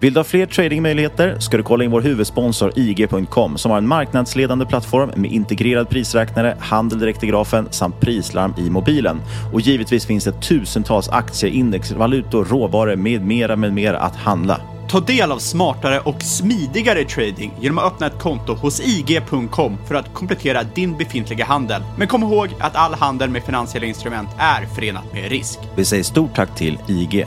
Vill du ha fler tradingmöjligheter ska du kolla in vår huvudsponsor IG.com som har en marknadsledande plattform med integrerad prisräknare, handel direkt i grafen samt prislarm i mobilen. Och givetvis finns det tusentals aktier, index, valutor, råvaror med mera med mera att handla. Ta del av smartare och smidigare trading genom att öppna ett konto hos IG.com för att komplettera din befintliga handel. Men kom ihåg att all handel med finansiella instrument är förenat med risk. Vi säger stort tack till IG.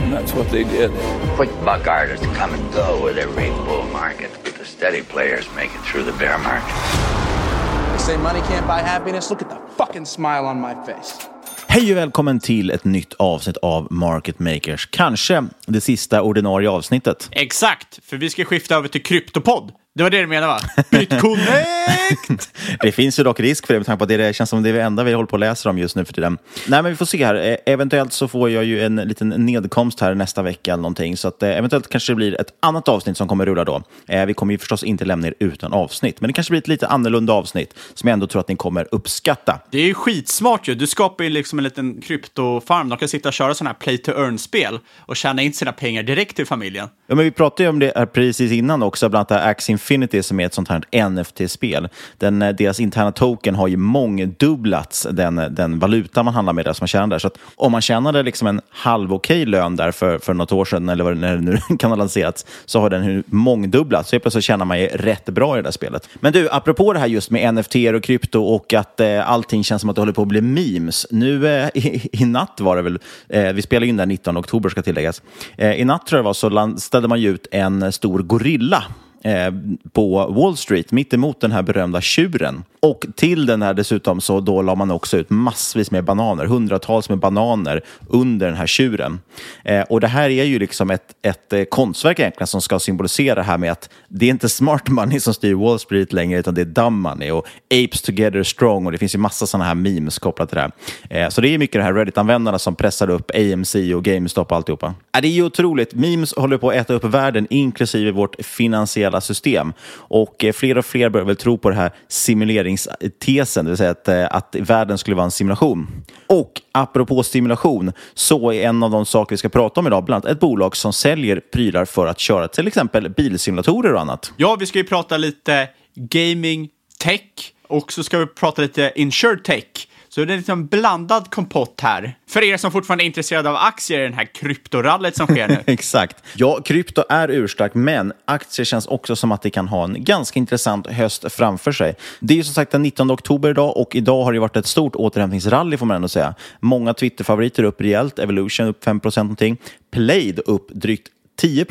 And that's what they did. Quick buck artists come and go with every bull market, but the steady players make it through the bear market. They say money can't buy happiness. Look at the fucking smile on my face. Hej och välkommen till ett nytt avsnitt av Market Makers. Kanske det sista ordinarie avsnittet. Exakt, för vi ska skifta över till Kryptopodd. Det var det du menade va? BitConnect! det finns ju dock risk för det med tanke på att det känns som det är det enda vi håller på att läsa om just nu för tiden. Nej, men vi får se här. E eventuellt så får jag ju en liten nedkomst här nästa vecka eller någonting. Så att eh, eventuellt kanske det blir ett annat avsnitt som kommer rulla då. Eh, vi kommer ju förstås inte lämna er utan avsnitt, men det kanske blir ett lite annorlunda avsnitt som jag ändå tror att ni kommer uppskatta. Det är ju skitsmart ju. Du skapar ju liksom en liten kryptofarm. De kan sitta och köra sådana här play to earn-spel och tjäna in sina pengar direkt till familjen. Ja, men vi pratade ju om det här precis innan också, bland annat Axie Infinity som är ett sånt här NFT-spel. Den, eh, deras interna token har ju mångdubblats, den, eh, den valuta man handlar med där som man tjänar där. Så att om man tjänade liksom en halv okej lön där för, för något år sedan, eller vad det nu kan ha lanserats, så har den mångdubblats. Så helt plötsligt tjänar man ju rätt bra i det där spelet. Men du, apropå det här just med NFT och krypto och att eh, allting känns som att det håller på att bli memes. Nu eh, i, i, natt var det väl, eh, vi spelade in den 19 oktober ska tilläggas. Eh, I natt tror jag det var så ställde man ju ut en stor gorilla eh, på Wall Street, mitt emot den här berömda tjuren. Och till den här dessutom så då la man också ut massvis med bananer, hundratals med bananer under den här tjuren. Eh, och det här är ju liksom ett, ett eh, konstverk egentligen som ska symbolisera det här med att det är inte smart money som styr Wall Street längre utan det är dumb money och apes together strong och det finns ju massa sådana här memes kopplat till det här. Eh, så det är mycket de här Reddit-användarna som pressar upp AMC och GameStop och alltihopa. Eh, det är ju otroligt. Memes håller på att äta upp världen inklusive vårt finansiella hela system. Och eh, fler och fler börjar väl tro på den här simuleringstesen, det vill säga att, eh, att världen skulle vara en simulation. Och apropå simulation så är en av de saker vi ska prata om idag bland annat ett bolag som säljer prylar för att köra till exempel bilsimulatorer och annat. Ja, vi ska ju prata lite gaming, tech och så ska vi prata lite insured tech. Så det är liksom blandad kompott här. För er som fortfarande är intresserade av aktier i den här kryptorallet som sker nu. Exakt. Ja, krypto är urstarkt, men aktier känns också som att det kan ha en ganska intressant höst framför sig. Det är ju som sagt den 19 oktober idag och idag har det varit ett stort återhämtningsrally får man ändå säga. Många Twitterfavoriter upp rejält, Evolution upp 5% någonting, Plaid upp drygt 10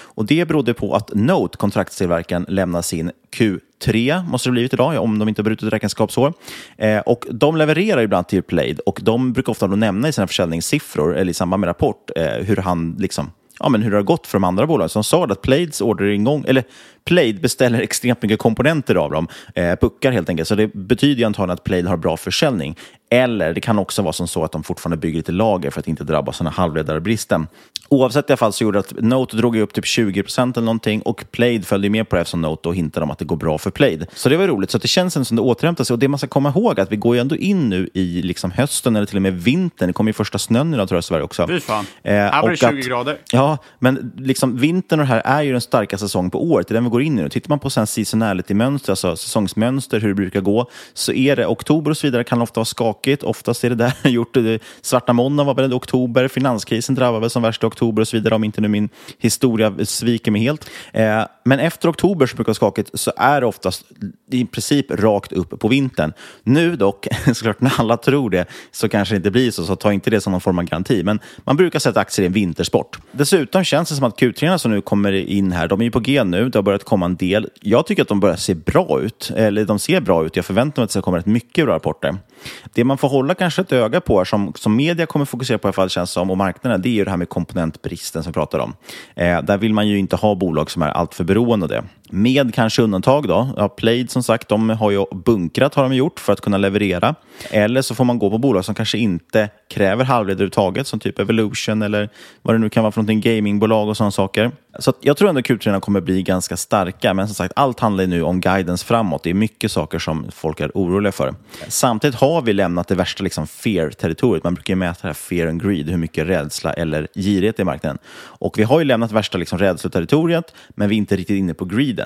Och det berodde på att Note, kontraktstillverkaren, lämnar sin Q3, måste det blivit idag, om de inte har brutit räkenskapsår. Eh, och de levererar ibland till Plaid och de brukar ofta då nämna i sina försäljningssiffror, eller i samband med rapport, eh, hur han liksom ja, men hur det har gått för de andra bolagen. Som sa att Plaids orderingång, eller Plaid beställer extremt mycket komponenter av dem, eh, puckar helt enkelt. Så det betyder ju antagligen att Plaid har bra försäljning. Eller det kan också vara som så att de fortfarande bygger lite lager för att inte drabbas av halvledarbristen. Oavsett i alla fall så gjorde det att Note drog upp typ 20% eller någonting och Plaid följde med på det eftersom Note då hintade om att det går bra för Plaid. Så det var roligt. Så det känns som det återhämtar sig. Och det man ska komma ihåg är att vi går ju ändå in nu i liksom hösten eller till och med vintern. Det kommer ju första snön idag tror jag i Sverige också. Fy fan. Eh, här var det 20 att, grader. Ja, men liksom vintern och det här är ju den starkaste säsongen på året. Det är den vi går in i nu. Tittar man på seasonality-mönster, alltså säsongsmönster, hur det brukar gå, så är det oktober och så vidare kan ofta vara skakigt. Oftast är det där gjort. Svarta måndagen var väl i oktober, finanskrisen drabbade väl som värst i oktober och så vidare, om inte nu min historia sviker mig helt. Eh, men efter oktober som brukar skakigt så är det oftast i princip rakt upp på vintern. Nu dock, såklart när alla tror det, så kanske det inte blir så, så ta inte det som någon form av garanti. Men man brukar säga att aktier är en vintersport. Dessutom känns det som att Q3 som nu kommer in här, de är ju på G nu, det har börjat komma en del. Jag tycker att de börjar se bra ut, eller de ser bra ut. Jag förväntar mig att det ska komma rätt mycket bra rapporter. Det man får hålla kanske ett öga på, som, som media kommer fokusera på i alla fall, känns som, och marknaden, det är ju det här med komponentbristen som vi pratar om. Eh, där vill man ju inte ha bolag som är alltför beroende av det. Med kanske undantag då. Ja, Plaid som sagt, de har ju bunkrat har de gjort för att kunna leverera. Eller så får man gå på bolag som kanske inte kräver halvledare överhuvudtaget, som typ Evolution eller vad det nu kan vara för någonting, gamingbolag och sådana saker. Så jag tror ändå att Q3 kommer bli ganska starka, men som sagt, allt handlar nu om guidance framåt. Det är mycket saker som folk är oroliga för. Samtidigt har vi lämnat det värsta liksom fear-territoriet. Man brukar ju mäta det här fear and greed, hur mycket rädsla eller girighet det är i marknaden. Och vi har ju lämnat värsta liksom rädsloterritoriet, men vi är inte riktigt inne på greeden.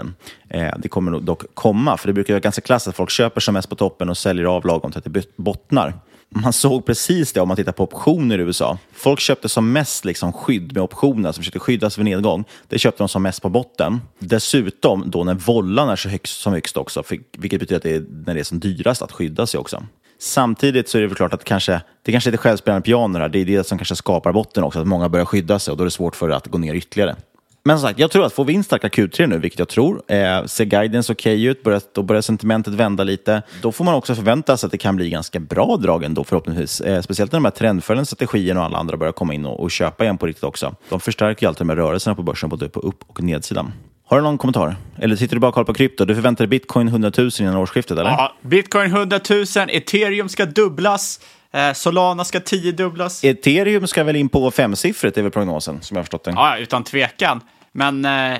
Eh, det kommer dock komma, för det brukar vara ganska klassiskt att folk köper som mest på toppen och säljer av lagom till att det bottnar man såg precis det om man tittar på optioner i USA. Folk köpte som mest liksom skydd med optioner, som försökte skyddas vid nedgång. Det köpte de som mest på botten. Dessutom då när vollan är så högst som högst också, vilket betyder att det är när det är som dyrast att skydda sig också. Samtidigt så är det väl klart att kanske, det kanske är det självspelande piano här. Det är det som kanske skapar botten också, att många börjar skydda sig och då är det svårt för det att gå ner ytterligare. Men som sagt, jag tror att får vi in starka Q3 nu, vilket jag tror, eh, ser guidance okej okay ut, börjar, då börjar sentimentet vända lite, då får man också förvänta sig att det kan bli ganska bra drag ändå förhoppningsvis. Eh, speciellt när de här trendföljande strategierna och alla andra börjar komma in och, och köpa igen på riktigt också. De förstärker ju alltid de här rörelserna på börsen, både på upp och nedsidan. Har du någon kommentar? Eller sitter du bara och kollar på krypto? Du förväntar dig bitcoin 100 000 innan årsskiftet, eller? Ja, bitcoin 100 000, ethereum ska dubblas. Eh, Solana ska tiodubblas. Ethereum ska väl in på femsiffrigt, är väl prognosen, som jag har förstått det. Ja, utan tvekan. Men eh,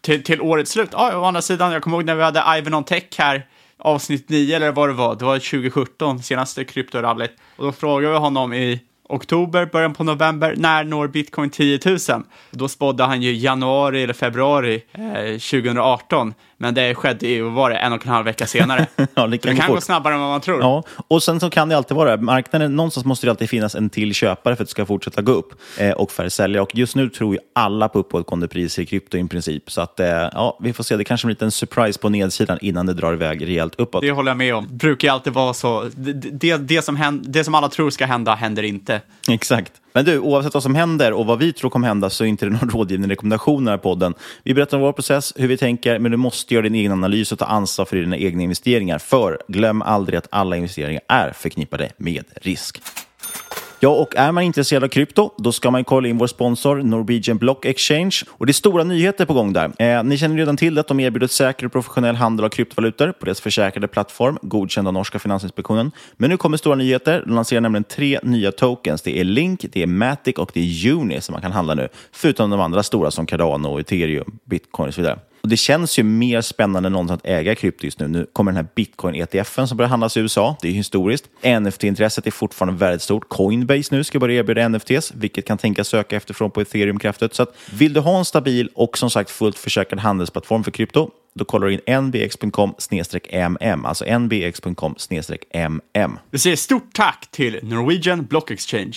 till, till årets slut, ja, å andra sidan, jag kommer ihåg när vi hade Ivan on Tech här, avsnitt 9 eller vad det var, det var 2017, senaste kryptorallyt. Och då frågade vi honom i oktober, början på november, när når bitcoin 10 000? Då spådde han ju januari eller februari eh, 2018. Men det skedde ju, var det, en och en halv vecka senare. ja, det kan fort. gå snabbare än vad man tror. Ja, och sen så kan det alltid vara, marknaden, någonstans måste det alltid finnas en till köpare för att det ska fortsätta gå upp eh, och färre säljare. Och just nu tror ju alla på uppåtgående priser i krypto i princip. Så att, eh, ja, vi får se, det kanske blir en liten surprise på nedsidan innan det drar iväg rejält uppåt. Det håller jag med om. Det brukar ju alltid vara så. Det, det, det, som händer, det som alla tror ska hända händer inte. Exakt. Men du, oavsett vad som händer och vad vi tror kommer hända så är inte det någon rådgivning rekommendation i den här podden. Vi berättar om vår process, hur vi tänker, men du måste göra din egen analys och ta ansvar för dina egna investeringar. För glöm aldrig att alla investeringar är förknippade med risk. Ja, och är man intresserad av krypto, då ska man kolla in vår sponsor Norwegian Block Exchange. Och det är stora nyheter på gång där. Eh, ni känner redan till att de erbjuder säker och professionell handel av kryptovalutor på deras försäkrade plattform, godkänd av norska Finansinspektionen. Men nu kommer stora nyheter. De lanserar nämligen tre nya tokens. Det är Link, det är Matic och det är Uni som man kan handla nu, förutom de andra stora som Cardano, Ethereum, Bitcoin och så vidare. Och det känns ju mer spännande än någonsin att äga krypto just nu. Nu kommer den här bitcoin-ETFen som börjar handlas i USA. Det är historiskt. NFT-intresset är fortfarande väldigt stort. Coinbase nu ska börja erbjuda NFTs, vilket kan tänkas söka efterfrån på ethereum kraftet. Så att, vill du ha en stabil och som sagt fullt försäkrad handelsplattform för krypto, då kollar du in nbx.com mm, alltså nbx.com mm. Vi säger stort tack till Norwegian Block Exchange.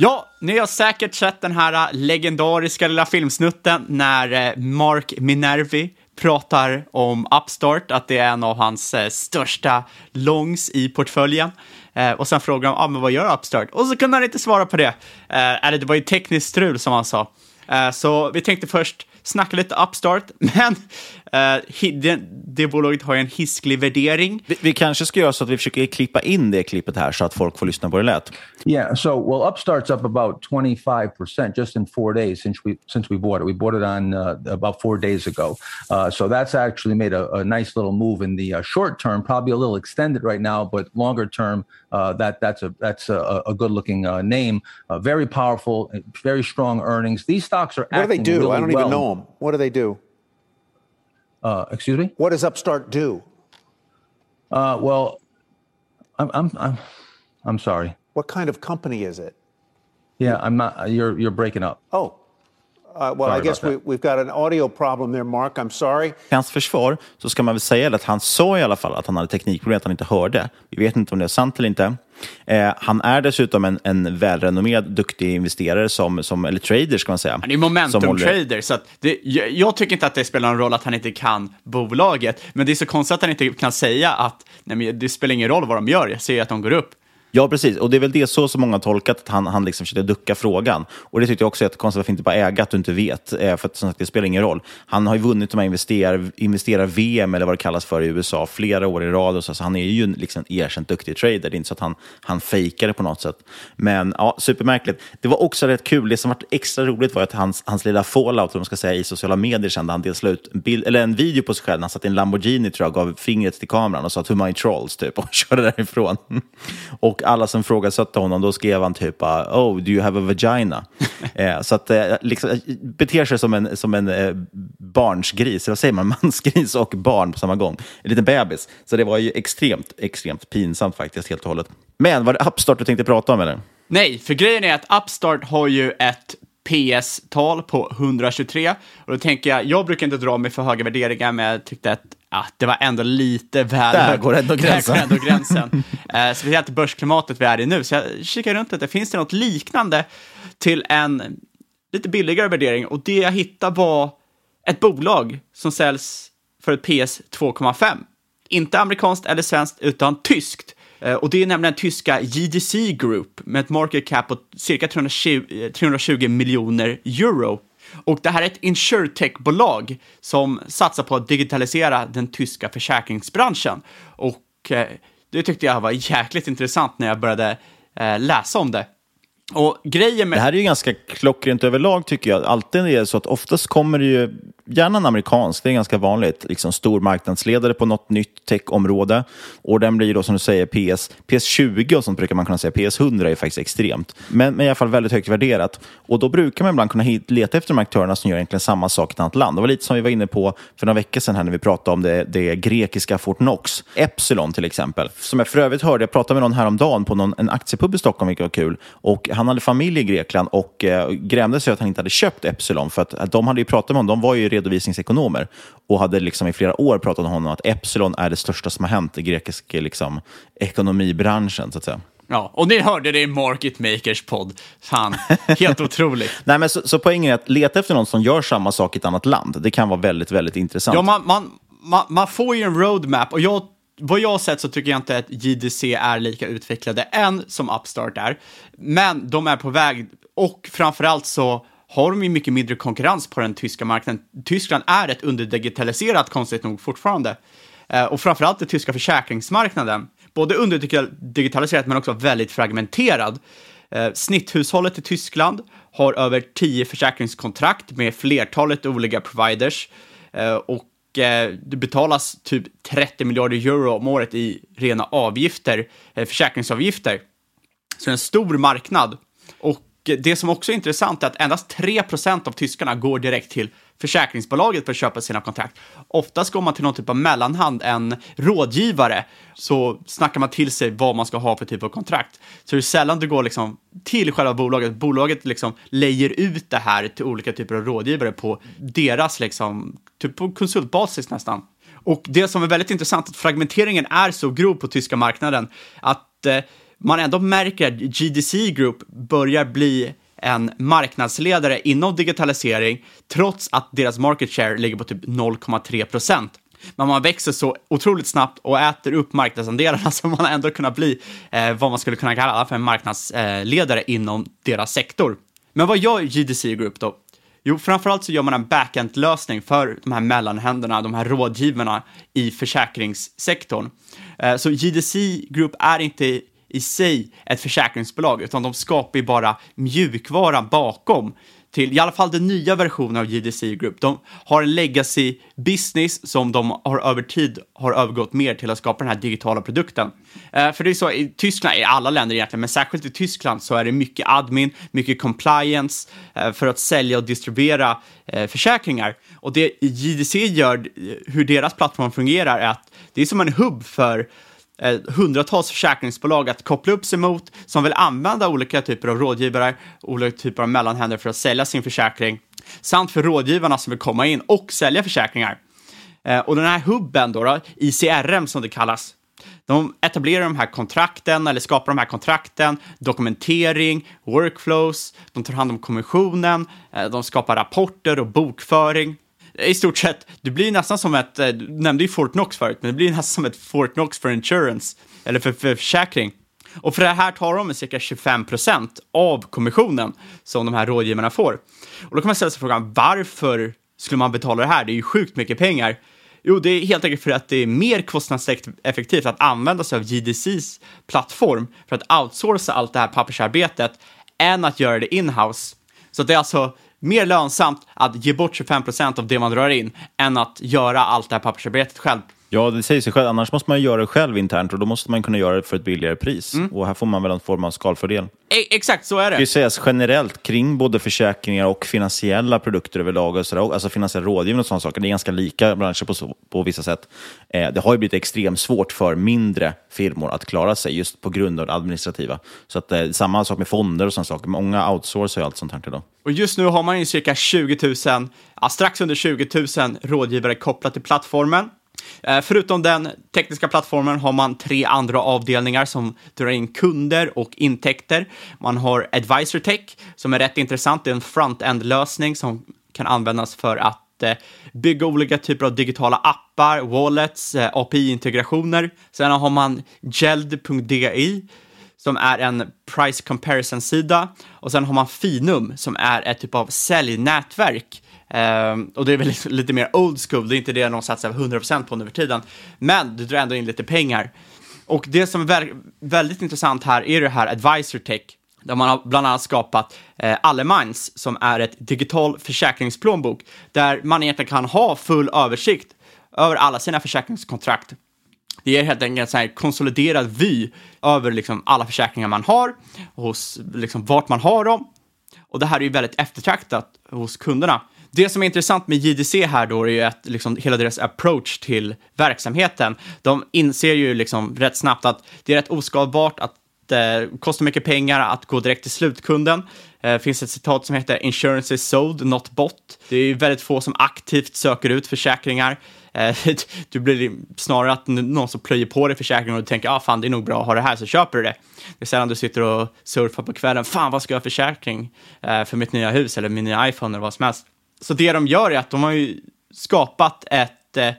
Ja, ni har säkert sett den här äh, legendariska lilla filmsnutten när äh, Mark Minervi pratar om Upstart, att det är en av hans äh, största longs i portföljen. Eh, och sen frågar han, ah, men vad gör Upstart? Och så kunde han inte svara på det. Eller det var ju tekniskt strul som han sa. Så vi tänkte först snacka lite Upstart, men uh, det, det bolaget har ju en hisklig värdering. Vi, vi, kanske ska göra så att vi försöker klippa in det klippet här så att folk får lyssna på det lätt. Yeah, so well Upstart's up about 25% just in four days since we since we bought it. We bought it on uh, about four days ago. Uh, so that's actually made a, a nice little move in the uh, short term, probably a little extended right now, but longer term, uh, that that's a that's a, a good looking uh, name. Uh, very powerful, very strong earnings. These stocks are. What do they do? Really I don't well. even know them. What do they do? Uh, excuse me. What does Upstart do? Uh, well, I'm, I'm I'm I'm sorry. What kind of company is it? Yeah, I'm not. You're you're breaking up. Oh, Uh, well, I guess we, we've got an audio problem there, Mark. I'm sorry. I hans försvar så ska man väl säga att han sa i alla fall att han hade teknikproblem, att han inte hörde. Vi vet inte om det är sant eller inte. Eh, han är dessutom en, en välrenommerad, duktig investerare, som, som, eller trader ska man säga. Han är momentum-trader, så att det, jag, jag tycker inte att det spelar någon roll att han inte kan bolaget, men det är så konstigt att han inte kan säga att nej, men det spelar ingen roll vad de gör, jag ser att de går upp. Ja, precis. Och det är väl det så som många har tolkat, att han, han liksom försökte ducka frågan. Och det tyckte jag också är konstigt, varför inte bara äga att du inte vet? Eh, för att som sagt, det spelar ingen roll. Han har ju vunnit de här investerar, investerar-VM, eller vad det kallas för i USA, flera år i rad. Och så, så han är ju en liksom, erkänt duktig trader. Det är inte så att han, han fejkar det på något sätt. Men ja, supermärkligt. Det var också rätt kul. Det som var extra roligt var att hans, hans lilla fallout, om man ska säga, i sociala medier sen, han delade ut en, bild, eller en video på sig själv. Han satt i en Lamborghini, tror jag, gav fingret till kameran och sa “To my trolls” typ, och körde därifrån. och alla som frågade honom, då skrev han typ “Oh, do you have a vagina?” eh, Så att eh, liksom, beter sig som en, som en eh, barnsgris, eller vad säger man, mansgris och barn på samma gång. En liten bebis. Så det var ju extremt, extremt pinsamt faktiskt, helt och hållet. Men var det Upstart du tänkte prata om eller? Nej, för grejen är att Upstart har ju ett PS-tal på 123. Och då tänker jag, jag brukar inte dra mig för höga värderingar, men jag tyckte att ja, det var ändå lite väl Där går ändå gränsen. Där går ändå gränsen. eh, speciellt börsklimatet vi är i nu. Så jag kikar runt lite, finns det något liknande till en lite billigare värdering? Och det jag hittade var ett bolag som säljs för ett PS 2,5. Inte amerikanskt eller svenskt, utan tyskt. Eh, Och det är nämligen tyska JDC Group med ett market cap på cirka 320, 320 miljoner euro. Och det här är ett insurtech-bolag som satsar på att digitalisera den tyska försäkringsbranschen. Och eh, det tyckte jag var jäkligt intressant när jag började eh, läsa om det. Och grejen med... Det här är ju ganska klockrent överlag tycker jag. Alltid är det så att oftast kommer det ju, gärna en amerikansk, det är ganska vanligt, liksom stor marknadsledare på något nytt techområde. Och den blir då som du säger PS, PS20 och sånt brukar man kunna säga. PS100 är faktiskt extremt. Men, men i alla fall väldigt högt värderat. Och då brukar man ibland kunna hit, leta efter de aktörerna som gör egentligen samma sak i ett annat land. Det var lite som vi var inne på för några veckor sedan här när vi pratade om det, det grekiska Fortnox. Epsilon till exempel. Som jag för övrigt hörde, jag pratade med någon häromdagen på någon, en aktiepub i Stockholm, vilket var kul. Och han hade familj i Grekland och eh, grämde sig att han inte hade köpt Epsilon. För att, att de hade ju pratat med honom, de var ju redovisningsekonomer och hade liksom i flera år pratat med honom om att Epsilon är det största som har hänt i grekisk liksom, ekonomibranschen. Så att säga. Ja, och ni hörde det i Market Makers podd. Fan, helt otroligt. Nej, men så, så poängen är att leta efter någon som gör samma sak i ett annat land. Det kan vara väldigt, väldigt intressant. Ja, man, man, man, man får ju en roadmap och jag, vad jag har sett så tycker jag inte att JDC är lika utvecklade än som Upstart är. Men de är på väg och framförallt så har de ju mycket mindre konkurrens på den tyska marknaden. Tyskland är rätt underdigitaliserat konstigt nog fortfarande. Eh, och framförallt den tyska försäkringsmarknaden. Både underdigitaliserat men också väldigt fragmenterad. Eh, Snitthushållet i Tyskland har över 10 försäkringskontrakt med flertalet olika providers. Eh, och eh, det betalas typ 30 miljarder euro om året i rena avgifter, eh, försäkringsavgifter. Så det är en stor marknad. Och det som också är intressant är att endast 3% av tyskarna går direkt till försäkringsbolaget för att köpa sina kontrakt. Oftast går man till någon typ av mellanhand, en rådgivare, så snackar man till sig vad man ska ha för typ av kontrakt. Så det är sällan du går liksom till själva bolaget. Bolaget liksom lejer ut det här till olika typer av rådgivare på deras, liksom, typ på konsultbasis nästan. Och det som är väldigt intressant är att fragmenteringen är så grov på tyska marknaden att eh, man ändå märker att GDC Group börjar bli en marknadsledare inom digitalisering trots att deras market share ligger på typ 0,3 procent. Men man växer så otroligt snabbt och äter upp marknadsandelarna så man har ändå kunnat bli eh, vad man skulle kunna kalla för en marknadsledare inom deras sektor. Men vad gör GDC Group då? Jo, framförallt så gör man en backend-lösning för de här mellanhänderna, de här rådgivarna i försäkringssektorn. Eh, så GDC Group är inte i sig ett försäkringsbolag, utan de skapar ju bara mjukvara bakom till i alla fall den nya versionen av GDC Group. De har en legacy business som de har över tid har övergått mer till att skapa den här digitala produkten. Eh, för det är så i Tyskland, i alla länder egentligen, men särskilt i Tyskland så är det mycket admin, mycket compliance eh, för att sälja och distribuera eh, försäkringar. Och det GDC gör, eh, hur deras plattform fungerar, är att det är som en hubb för Eh, hundratals försäkringsbolag att koppla upp sig mot som vill använda olika typer av rådgivare, olika typer av mellanhänder för att sälja sin försäkring, samt för rådgivarna som vill komma in och sälja försäkringar. Eh, och den här hubben då, då ICRM som det kallas, de etablerar de här kontrakten eller skapar de här kontrakten, dokumentering, workflows, de tar hand om kommissionen, eh, de skapar rapporter och bokföring i stort sett, det blir nästan som ett, eh, du nämnde ju Fortnox förut, men det blir nästan som ett Fortnox för insurance, eller för, för försäkring. Och för det här tar de cirka 25 procent av kommissionen som de här rådgivarna får. Och då kan man ställa sig frågan, varför skulle man betala det här? Det är ju sjukt mycket pengar. Jo, det är helt enkelt för att det är mer kostnadseffektivt att använda sig av GDCs plattform för att outsourca allt det här pappersarbetet än att göra det inhouse. Så det är alltså mer lönsamt att ge bort 25% av det man drar in än att göra allt det här pappersarbetet själv. Ja, det säger sig själv. Annars måste man göra det själv internt och då måste man kunna göra det för ett billigare pris. Mm. Och här får man väl en form av skalfördel. E exakt, så är det. Det sägas generellt kring både försäkringar och finansiella produkter överlag, och sådär, alltså finansiell rådgivning och sådana saker. Det är ganska lika branscher på, på vissa sätt. Eh, det har ju blivit extremt svårt för mindre firmor att klara sig just på grund av det administrativa. Så att, eh, samma sak med fonder och sådana saker. Många outsourcar ju allt sånt här idag. Och just nu har man ju cirka 20 000, ja, strax under 20 000 rådgivare kopplat till plattformen. Eh, förutom den tekniska plattformen har man tre andra avdelningar som drar in kunder och intäkter. Man har Advisor Tech som är rätt intressant. Det är en front-end-lösning som kan användas för att eh, bygga olika typer av digitala appar, wallets, eh, API-integrationer. Sen har man Geld.di som är en price comparison-sida och sen har man Finum som är ett typ av säljnätverk Um, och det är väl lite mer old school, det är inte det någon satsar 100% på nu för tiden. Men du drar ändå in lite pengar. Och det som är vä väldigt intressant här är det här Advisor Tech, där man har bland annat skapat eh, Allemans, som är ett digital försäkringsplånbok, där man egentligen kan ha full översikt över alla sina försäkringskontrakt. Det ger helt enkelt en konsoliderad vy över liksom alla försäkringar man har, hos liksom vart man har dem. Och det här är ju väldigt eftertraktat hos kunderna. Det som är intressant med JDC här då är ju att liksom hela deras approach till verksamheten. De inser ju liksom rätt snabbt att det är rätt oskalbart, att eh, det kostar mycket pengar att gå direkt till slutkunden. Eh, det finns ett citat som heter “Insurance is sold, not bought”. Det är väldigt få som aktivt söker ut försäkringar. Eh, du blir snarare att någon som plöjer på dig försäkringen och du tänker ah, fan det är nog bra att ha det här så köper du det. Det är sällan du sitter och surfar på kvällen, fan vad ska jag ha försäkring för mitt nya hus eller min nya iPhone eller vad som helst. Så det de gör är att de har ju skapat ett eh,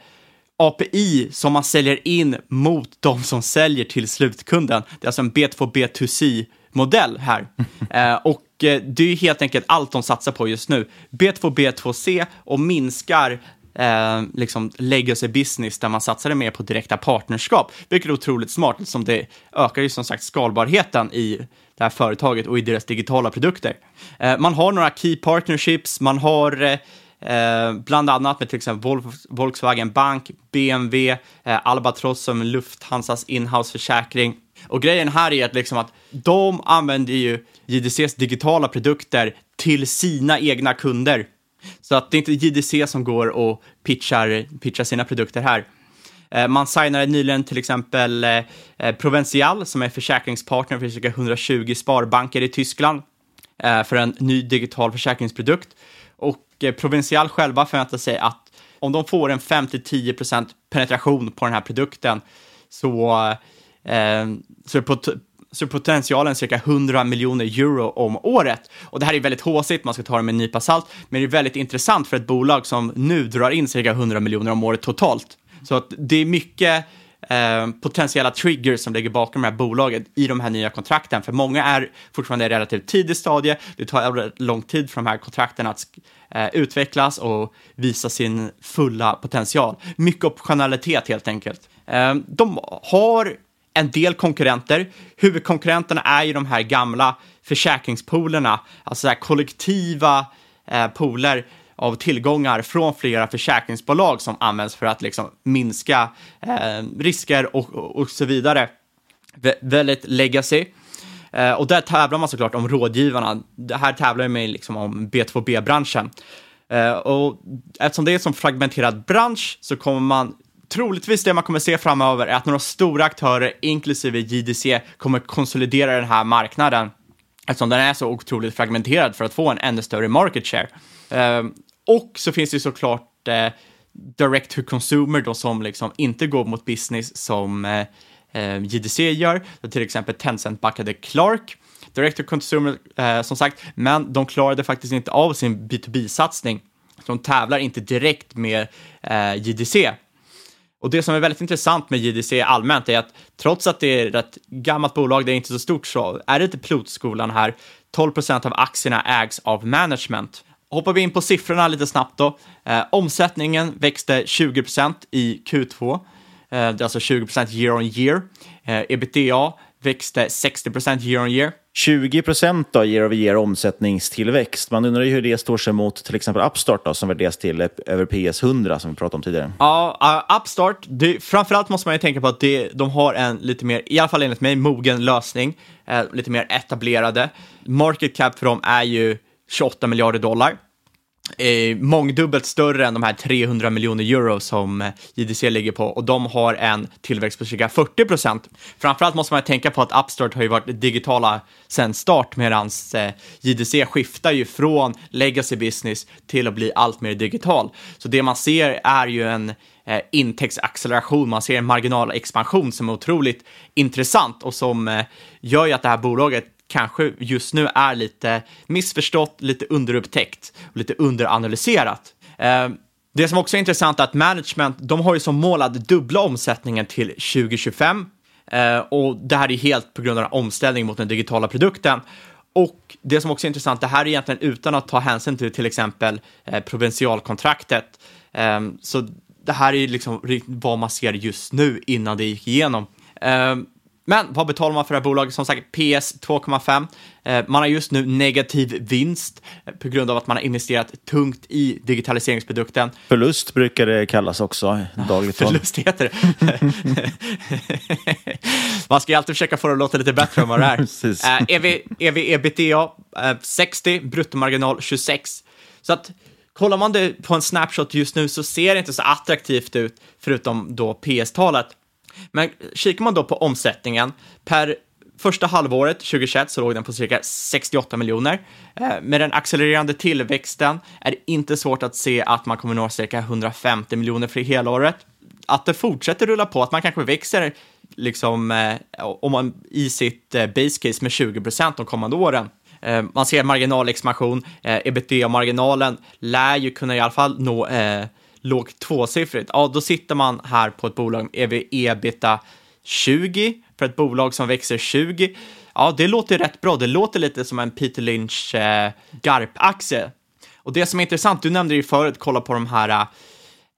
API som man säljer in mot de som säljer till slutkunden. Det är alltså en B2 B2C-modell här. eh, och eh, det är helt enkelt allt de satsar på just nu. B2 B2C och minskar eh, liksom legacy business där man satsade mer på direkta partnerskap, vilket är otroligt smart som det ökar ju som sagt skalbarheten i det här företaget och i deras digitala produkter. Eh, man har några key partnerships, man har eh, eh bland annat med till exempel Volkswagen Bank, BMW, eh, Albatross som Lufthansas inhouse-försäkring. Och grejen här är att, liksom att de använder ju JDCs digitala produkter till sina egna kunder. Så att det är inte JDC som går och pitchar, pitchar sina produkter här. Eh, man signade nyligen till exempel eh, eh, Provencial som är försäkringspartner för cirka 120 sparbanker i Tyskland för en ny digital försäkringsprodukt. Och eh, Provincial själva förväntar sig att om de får en 5-10% penetration på den här produkten så, eh, så, är pot- så är potentialen cirka 100 miljoner euro om året. Och det här är väldigt håsigt, man ska ta det med en nypa salt, men det är väldigt intressant för ett bolag som nu drar in cirka 100 miljoner om året totalt. Så att det är mycket eh, potentiella triggers som ligger bakom det här bolaget i de här nya kontrakten. För många är fortfarande i relativt tidig stadie. Det tar lång tid för de här kontrakten att eh, utvecklas och visa sin fulla potential. Mycket optionalitet helt enkelt. Eh, de har en del konkurrenter. Huvudkonkurrenterna är ju de här gamla försäkringspoolerna, alltså här kollektiva eh, pooler av tillgångar från flera försäkringsbolag som används för att liksom minska eh, risker och, och, och så vidare. Vä väldigt legacy. Eh, och där tävlar man såklart om rådgivarna. Det här tävlar man liksom om B2B-branschen. Eh, och eftersom det är en sån fragmenterad bransch så kommer man troligtvis det man kommer se framöver är att några stora aktörer, inklusive JDC, kommer konsolidera den här marknaden eftersom den är så otroligt fragmenterad för att få en ännu större market share. Eh, och så finns det såklart eh, direct to consumer då som liksom inte går mot business som eh, eh, JDC gör. Så till exempel Tencent backade Clark. Direct to consumer eh, som sagt, men de klarade faktiskt inte av sin B2B-satsning. De tävlar inte direkt med eh, JDC. Och det som är väldigt intressant med JDC allmänt är att trots att det är ett gammalt bolag, det är inte så stort, så är det inte pilotskolan här. 12 procent av aktierna ägs av management. Hoppar vi in på siffrorna lite snabbt då. Eh, omsättningen växte 20 procent i Q2. Eh, det är alltså 20 procent year on year. Eh, ebitda växte 60 procent year on year. 20 procent då, year over year omsättningstillväxt. Man undrar ju hur det står sig mot till exempel Upstart då, som värderas till över PS 100 som vi pratade om tidigare. Ja, uh, Upstart, det, framförallt måste man ju tänka på att det, de har en lite mer, i alla fall enligt mig, mogen lösning. Eh, lite mer etablerade. Market cap för dem är ju 28 miljarder dollar. Eh, mångdubbelt större än de här 300 miljoner euro som eh, JDC ligger på och de har en tillväxt på cirka 40 procent. Framförallt måste man tänka på att Upstart har ju varit digitala sedan start medan eh, JDC skiftar ju från legacy business till att bli allt mer digital. Så det man ser är ju en eh, intäktsacceleration, man ser en marginalexpansion som är otroligt intressant och som eh, gör ju att det här bolaget kanske just nu är lite missförstått, lite underupptäckt och lite underanalyserat. Ehm, det som också är intressant är att management, de har ju som mål att dubbla omsättningen till 2025 ehm, och det här är helt på grund av omställningen mot den digitala produkten. Och det som också är intressant, det här är egentligen utan att ta hänsyn till till exempel eh, provincialkontraktet. Ehm, så det här är liksom vad man ser just nu innan det gick igenom. Men vad betalar man för det här bolaget? Som sagt, PS 2,5. Eh, man har just nu negativ vinst eh, på grund av att man har investerat tungt i digitaliseringsprodukten. Förlust brukar det kallas också, dagligt. Förlust heter det. man ska ju alltid försöka få det att låta lite bättre än vad det är. EV, EV ebitda eh, 60, bruttomarginal 26. Så att kollar man det på en snapshot just nu så ser det inte så attraktivt ut, förutom då PS-talet. Men kikar man då på omsättningen per första halvåret 2021 så låg den på cirka 68 miljoner. Eh, med den accelererande tillväxten är det inte svårt att se att man kommer nå cirka 150 miljoner för hela året. Att det fortsätter rulla på, att man kanske växer liksom, eh, om man, i sitt eh, base case med 20 procent de kommande åren. Man ser marginalexpansion, ebitda-marginalen lär ju kunna i alla fall nå låg lågt tvåsiffrigt, ja då sitter man här på ett bolag med ebita 20 för ett bolag som växer 20. Ja, det låter rätt bra. Det låter lite som en Peter Lynch eh, GARP-aktie. Och det som är intressant, du nämnde ju förut, kolla på de här eh,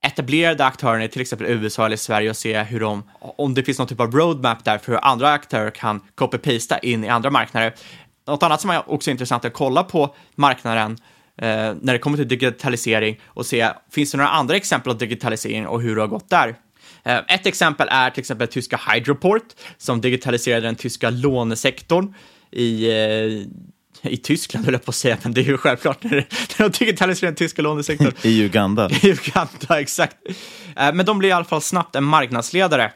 etablerade aktörerna i till exempel USA eller Sverige och se hur de, om det finns någon typ av roadmap där för hur andra aktörer kan copy-pasta in i andra marknader. Något annat som är också intressant att kolla på marknaden eh, när det kommer till digitalisering och se, finns det några andra exempel av digitalisering och hur det har gått där? Eh, Ett exempel är till exempel tyska Hydroport som digitaliserade den tyska lånesektorn i, eh, i Tyskland, höll jag på att säga, men det är ju självklart när de digitaliserar den tyska lånesektorn. I Uganda. I Uganda, exakt. Eh, Men de blir i alla fall snabbt en marknadsledare.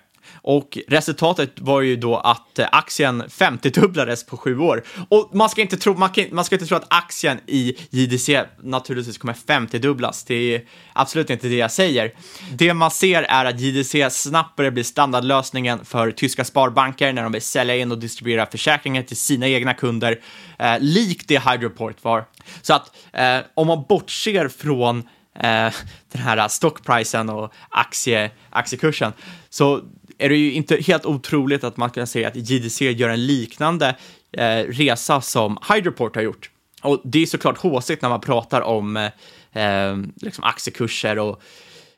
Och resultatet var ju då att eh, aktien 50-dubblades på sju år. Och man ska inte tro, man kan, man ska inte tro att aktien i JDC naturligtvis kommer 50-dubblas. Det är absolut inte det jag säger. Det man ser är att JDC snabbt börjar bli standardlösningen för tyska sparbanker när de vill sälja in och distribuera försäkringar till sina egna kunder, eh, likt det Hydroport var. Så att eh, om man bortser från eh, den här stockprisen och aktie, aktiekursen så är det ju inte helt otroligt att man kan säga att JDC gör en liknande eh, resa som Hydroport har gjort. Och det är såklart håsigt när man pratar om eh, eh, liksom aktiekurser och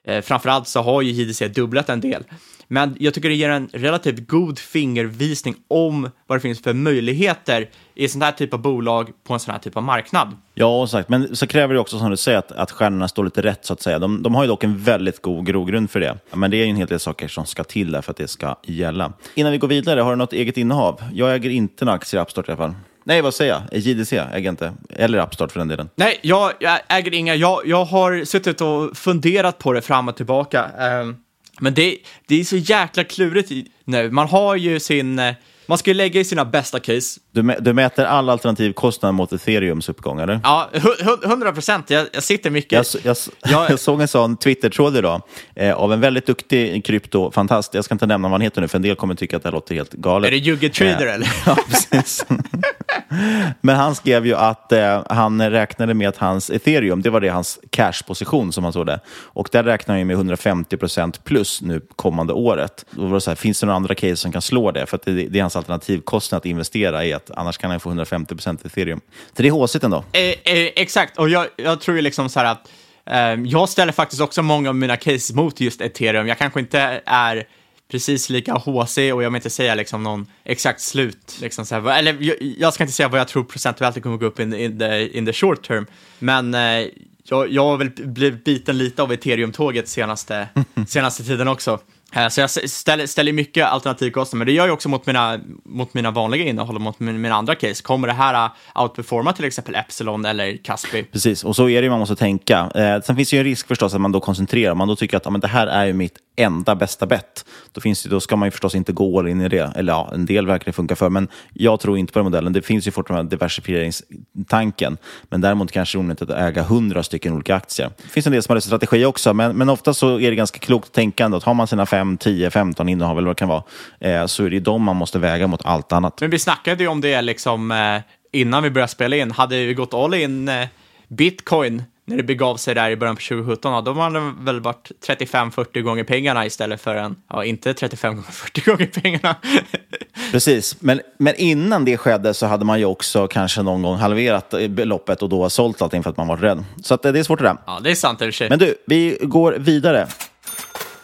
eh, framförallt så har ju JDC dubblat en del. Men jag tycker det ger en relativt god fingervisning om vad det finns för möjligheter i sån här typ av bolag på en sån här typ av marknad. Ja, sagt. men så kräver det också som du säger att, att stjärnorna står lite rätt så att säga. De, de har ju dock en väldigt god grogrund för det. Men det är ju en hel del saker som ska till där för att det ska gälla. Innan vi går vidare, har du något eget innehav? Jag äger inte några aktier i Upstart i alla fall. Nej, vad säger jag? JDC äger jag inte. Eller Upstart för den delen. Nej, jag, jag äger inga. Jag, jag har suttit och funderat på det fram och tillbaka. Ehm, men det, det är så jäkla klurigt nu. Man har ju sin... eh, Man ska ju lägga i sina bästa case. Du, du mäter all alternativ kostnad mot ethereums uppgång, eller? Ja, hu- hu- 100 procent. Jag, jag sitter mycket... Jag, jag, Jag- jag såg en sån Twitter-tråd idag eh, av en väldigt duktig kryptofantast. Jag ska inte nämna vad han heter nu, för en del kommer tycka att det här låter helt galet. Är det Jugge Trader Eh, eller? Ja, precis. Men han skrev ju att eh, han räknade med att hans ethereum, det var det hans cashposition som han såg det. Och där räknar han ju med 150 procent plus nu kommande året. Då var det så här, finns det några andra case som kan slå det? För att det, det är hans alternativkostnad att investera i, att annars kan han få 150 procent ethereum. Så det är haussigt ändå. Eh, eh, exakt, och jag, jag tror ju liksom så här att eh, jag ställer faktiskt också många av mina case mot just ethereum. Jag kanske inte är precis lika HC och jag vill inte säga liksom någon exakt slut. Liksom så här, eller jag, jag ska inte säga vad jag tror procentuellt det kommer gå upp in, in, the, in the short term, men eh, jag, jag har väl blivit biten lite av ethereum-tåget senaste, senaste tiden också. Eh, så jag ställer, ställer mycket alternativkostnader, men det gör jag också mot mina, mot mina vanliga innehåll och mot min- mina andra case. Kommer det här att outperforma till exempel Epsilon eller Caspi? Precis, och så är det ju man måste tänka. Eh, sen finns det ju en risk förstås att man då koncentrerar. Om man då tycker att ja, men det här är ju mitt enda bästa bett, då, finns det, då ska man ju förstås inte gå all in i det. Eller ja, en del verkar det funka för, men jag tror inte på den modellen. Det finns ju fortfarande diversifieringstanken, men däremot kanske det är onödigt att äga hundra stycken olika aktier. Det finns en del som har strategi också, men, men ofta så är det ganska klokt tänkande att har man sina fem 5, 10, 15 innehav eller vad det kan vara, eh, så är det de man måste väga mot allt annat. Men vi snackade ju om det liksom eh, innan vi började spela in. Hade vi gått all in eh, bitcoin när det begav sig där i början på 2017, ja, då hade det väl varit 35-40 gånger pengarna istället för en, ja, inte 35 gånger 40 gånger pengarna. Precis, men, men innan det skedde så hade man ju också kanske någon gång halverat eh, beloppet och då sålt allting för att man var rädd. Så eh, det är svårt det där. ja, det är sant i och för sig. Men du, vi går vidare.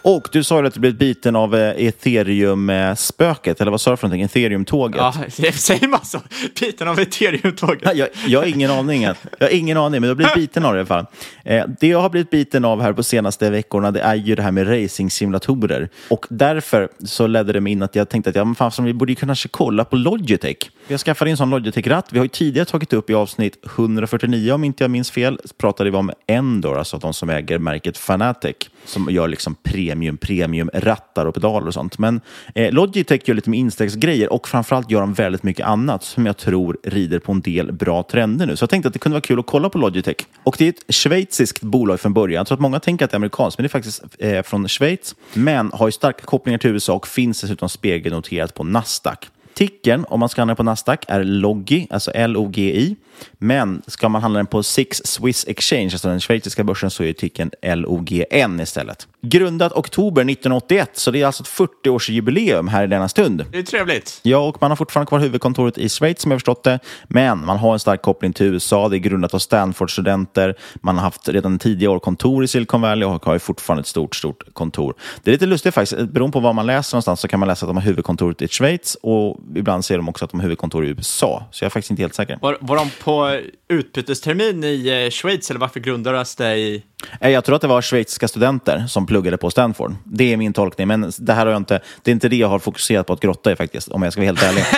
Och du sa ju att du blivit biten av eh, ethereum-spöket, eller vad sa du för någonting? Ethereum-tåget? Ja, säger man så? Biten av ethereum-tåget. Jag, jag har ingen aning. Jag har ingen aning, men har blivit biten av det i alla fall. Eh, det jag har blivit biten av här på senaste veckorna, det är ju det här med racing-simulatorer. Och därför så ledde det mig in att jag tänkte att ja, men fan, vi borde ju kanske kolla på Logitech. Jag skaffade en sån Logitech-ratt. Vi har ju tidigare tagit upp i avsnitt 149, om inte jag minns fel, pratade vi om Endor, alltså de som äger märket Fanatec, som gör liksom premium, premium rattar och pedaler och sånt. Men eh, Logitech gör lite med instegsgrejer och framförallt gör de väldigt mycket annat som jag tror rider på en del bra trender nu. Så jag tänkte att det kunde vara kul att kolla på Logitech. Och det är ett schweiziskt bolag från början. Jag tror att många tänker att det är amerikanskt, men det är faktiskt eh, från Schweiz. Men har ju starka kopplingar till USA och finns dessutom spegelnoterat på Nasdaq. Tickern, om man ska handla den på Nasdaq, är LOGI, alltså L-O-G-I. Men ska man handla den på Six Swiss Exchange, alltså den schweiziska börsen, så är tickern L-O-G-N istället. Grundat oktober 1981, så det är alltså ett 40-årsjubileum här i denna stund. Det är trevligt. Ja, och man har fortfarande kvar huvudkontoret i Schweiz som jag förstått det. Men man har en stark koppling till USA. Det är grundat av Stanford-studenter. Man har haft redan tidigare år kontor i Silicon Valley och har fortfarande ett stort, stort kontor. Det är lite lustigt faktiskt. Beroende på vad man läser någonstans så kan man läsa att de har huvudkontoret i Schweiz och ibland säger de också att de har huvudkontor i USA. Så jag är faktiskt inte helt säker. Var, var de på utbytestermin i eh, Schweiz eller varför grundades det i... Eh, Jag tror att det var schweiziska studenter som pluggade på Stanford. Det är min tolkning, men det här har jag inte, det är inte det jag har fokuserat på att grotta i faktiskt, om jag ska vara helt ärlig.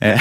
Eh,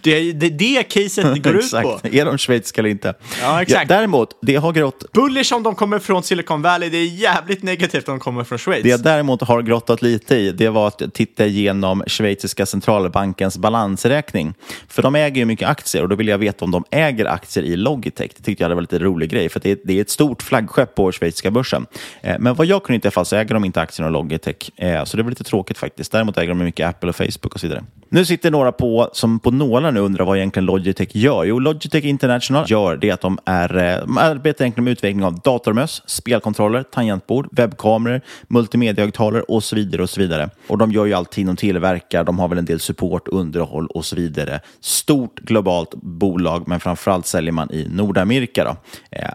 Det är det, det caset går ut på. Är de schweiziska eller inte? Ja, exakt. däremot, det har grott Bullish om de kommer från Silicon Valley, det är jävligt negativt om de kommer från Schweiz. Det jag däremot har grottat lite i, det var att titta igenom schweiziska centralbankens balansräkning. För de äger ju mycket aktier och då vill jag veta om de äger aktier i Logitech. Det tyckte jag hade varit lite rolig grej, för det är, det är ett stort flaggskepp på schweiziska börsen. Eh, men vad jag kunde inte i alla fall så äger de inte aktierna i Logitech. Eh, så det var lite tråkigt faktiskt. Däremot äger de mycket Apple och Facebook och så vidare. Nu sitter några på, som på nålar nu undrar vad egentligen Logitech gör. Jo, Logitech International gör det att de, är, de arbetar egentligen med utveckling av datormöss, spelkontroller, tangentbord, webbkameror, multimediahögtalare och så vidare. Och så vidare. Och de gör ju allting, de tillverkar, de har väl en del support, underhåll och så vidare. Stort globalt bolag, men framförallt säljer man i Nordamerika. Då.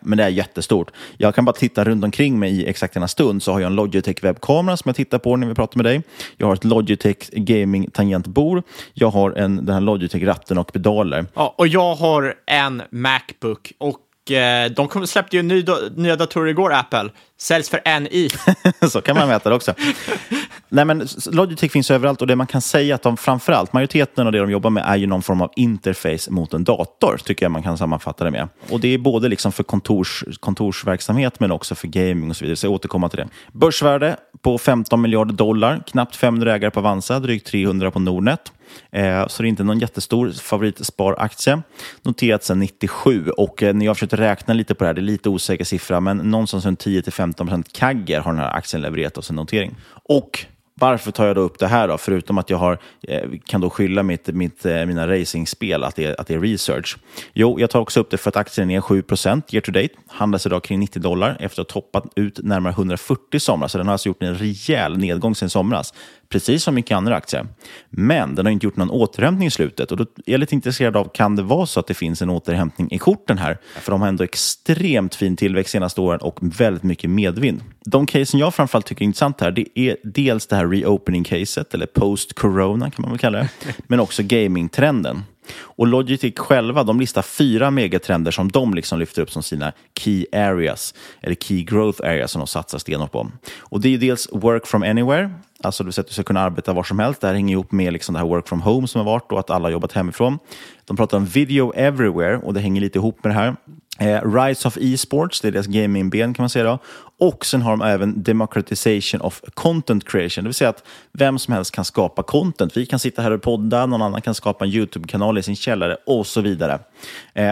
Men det är jättestort. Jag kan bara titta runt omkring mig i exakt denna stund så har jag en Logitech webbkamera som jag tittar på när vi pratar med dig. Jag har ett Logitech gaming tangentbord. Jag har en, den här Logitech ratten och pedaler. Ja, och jag har en Macbook och eh, de kom, släppte ju ny, nya datorer igår, Apple. Säljs för en i. så kan man mäta det också. Nej, men Logitech finns överallt och det man kan säga att de framförallt, majoriteten av det de jobbar med är ju någon form av interface mot en dator, tycker jag man kan sammanfatta det med. Och det är både liksom för kontors, kontorsverksamhet men också för gaming och så vidare, så jag återkommer till det. Börsvärde på 15 miljarder dollar, knappt 500 ägare på Avanza, drygt 300 på Nordnet. Eh, så det är inte någon jättestor favoritsparaktie. Noterat sedan 97 och eh, när jag försökte räkna lite på det här, det är lite osäker siffra, men någonstans runt 10-15% kagger har den här aktien levererat av sin notering. Och varför tar jag då upp det här då? Förutom att jag har, eh, kan då skylla mitt, mitt, eh, mina racingspel att det, är, att det är research. Jo, jag tar också upp det för att aktien är 7% year to date. Handlas idag kring 90 dollar efter att ha toppat ut närmare 140 i somras. Så den har alltså gjort en rejäl nedgång sedan somras. Precis som mycket andra aktier. Men den har inte gjort någon återhämtning i slutet. Och då är jag lite intresserad av, kan det vara så att det finns en återhämtning i korten här? För de har ändå extremt fin tillväxt senaste åren och väldigt mycket medvind. De casen jag framförallt tycker är intressant här, det är dels det här reopening-caset, eller post-corona kan man väl kalla det, men också gaming-trenden. Och Logitech själva de listar fyra megatrender som de liksom lyfter upp som sina key areas, eller key growth areas som de satsar stenhårt på. Och det är dels work from anywhere, alltså det vill säga att du ska kunna arbeta var som helst. Det här hänger ihop med liksom det här work from home som har varit och att alla har jobbat hemifrån. De pratar om video everywhere och det hänger lite ihop med det här. Eh, Rise of e-sports, det är deras gamingben kan man säga. Då. Och sen har de även democratization of content creation, det vill säga att vem som helst kan skapa content. Vi kan sitta här och podda, någon annan kan skapa en YouTube-kanal i sin källare och så vidare. Eh,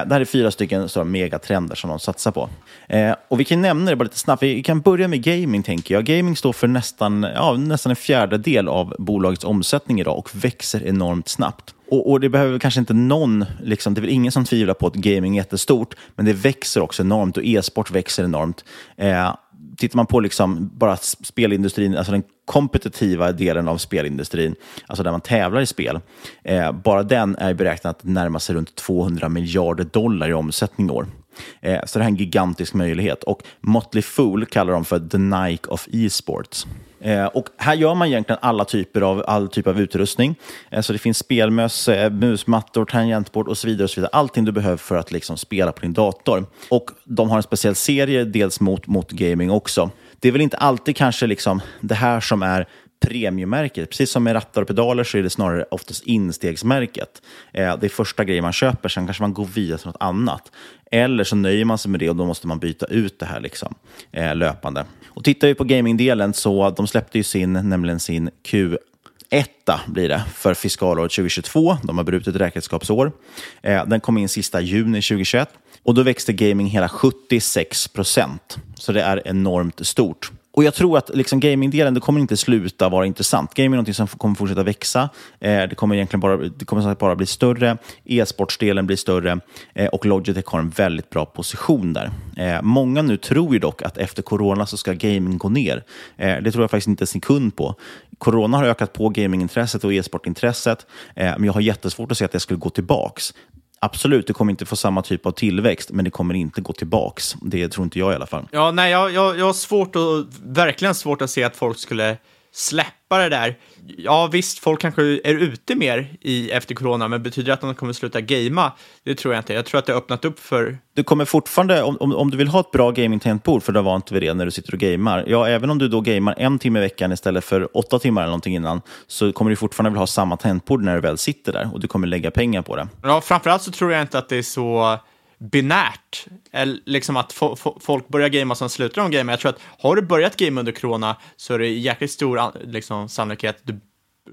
det här är fyra stycken stora megatrender som de satsar på. Eh, och vi kan nämna det bara lite snabbt. Vi kan börja med gaming, tänker jag. Gaming står för nästan, ja, nästan en fjärdedel av bolagets omsättning idag och växer enormt snabbt. Och, och, det behöver kanske inte någon, liksom, det är väl ingen som tvivlar på att gaming är jättestort, men det växer också enormt och e-sport växer enormt. Eh, tittar man på liksom bara spelindustrin, alltså den kompetitiva delen av spelindustrin, alltså där man tävlar i spel, eh, bara den är beräknad att närma sig runt 200 miljarder dollar i omsättning i år. Eh, så det här är en gigantisk möjlighet. Och Motley Fool kallar dem för the Nike of e-sports. Eh, och här gör man egentligen alla typer av, all typ av utrustning. Eh, så det finns spelmöss, eh, musmattor, tangentbord och så vidare. och så vidare. Allting du behöver för att liksom spela på din dator. Och de har en speciell serie, dels mot, mot gaming också. Det är väl inte alltid kanske liksom det här som är premiummärket. Precis som med rattar och pedaler så är det snarare oftast instegsmärket. Eh, det är första grejen man köper, sen kanske man går vidare till något annat. Eller så nöjer man sig med det och då måste man byta ut det här liksom, eh, löpande. Och tittar vi på gamingdelen så de släppte ju sin, nämligen sin Q etta blir det för fiskalåret 2022. De har brutit räkenskapsår. Eh, den kom in sista juni 2021 och då växte gaming hela 76 procent. Så det är enormt stort. Och jag tror att liksom gamingdelen det kommer inte sluta vara intressant. Gaming är någonting som kommer fortsätta växa. Eh, det kommer egentligen bara, det kommer bara bli större. E-sportsdelen blir större eh, och Logitech har en väldigt bra position där. Eh, många nu tror ju dock att efter corona så ska gaming gå ner. Eh, det tror jag faktiskt inte en sekund på. Corona har ökat på gamingintresset och e-sportintresset, eh, men jag har jättesvårt att se att det skulle gå tillbaks. Absolut, du kommer inte få samma typ av tillväxt, men det kommer inte gå tillbaks. Det tror inte jag i alla fall. Ja, nej, jag, jag, jag har svårt att, verkligen svårt att se att folk skulle släppa det där. Ja, visst, folk kanske är ute mer i efter corona, men betyder det att de kommer sluta gamea? Det tror jag inte. Jag tror att det har öppnat upp för... Du kommer fortfarande, om, om, om du vill ha ett bra gaming-tangentbord, för du har vant vid det när du sitter och gamer, ja, även om du då gamer en timme i veckan istället för åtta timmar eller någonting innan, så kommer du fortfarande vilja ha samma tangentbord när du väl sitter där och du kommer lägga pengar på det. Ja, framförallt så tror jag inte att det är så binärt, eller liksom att fo fo folk börjar gamea som slutar de gamea. Jag tror att har du börjat game under corona så är det jäkligt stor liksom, sannolikhet att du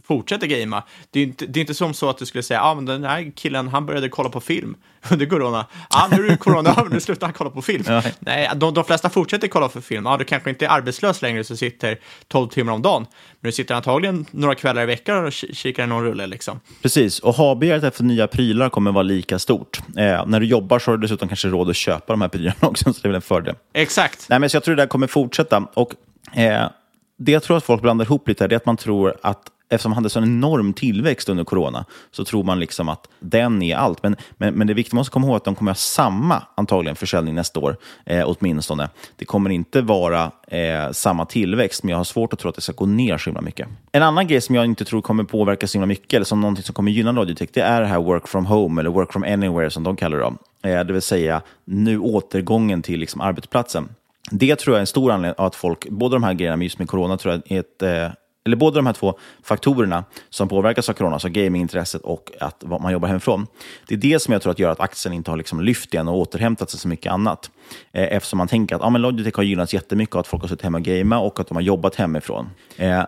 fortsätter gamea. Det är inte, det är inte som så att du skulle säga, ja ah, men den här killen, han började kolla på film under corona. Ja, ah, nu är det corona över, nu slutar han kolla på film. Ja. Nej, de, de flesta fortsätter kolla på film. Ja, du kanske inte är arbetslös längre så sitter 12 timmar om dagen. Men du sitter antagligen några kvällar i veckan och kikar någon rulle liksom. Precis, och ha-begäret efter nya prylar kommer vara lika stort. Eh, när du jobbar så har du dessutom kanske råd att köpa de här prylarna också, så det är väl en fördel. Exakt. Nej, men så jag tror det där kommer fortsätta. Och eh, det jag tror att folk blandar ihop lite här, det är att man tror att eftersom han hade så enorm tillväxt under corona, så tror man liksom att den är allt. Men, men, men det är viktigt att komma ihåg att de kommer ha samma, antagligen, försäljning nästa år, eh, åtminstone. Det kommer inte vara eh, samma tillväxt, men jag har svårt att tro att det ska gå ner så himla mycket. En annan grej som jag inte tror kommer påverka så himla mycket, eller som någonting som kommer gynna Logitech, det är det här work from home, eller work from anywhere som de kallar det. Eh, det vill säga nu återgången till liksom, arbetsplatsen. Det tror jag är en stor anledning att folk, båda de här grejerna med just med corona, tror jag är ett, eh, eller båda de här två faktorerna som påverkas av corona, alltså gamingintresset och att man jobbar hemifrån. Det är det som jag tror att gör att aktien inte har liksom lyft igen och återhämtat sig så mycket annat. Eh, eftersom man tänker att ah, men Logitech har gynnats jättemycket av att folk har suttit hemma och gamea och att de har jobbat hemifrån. Eh,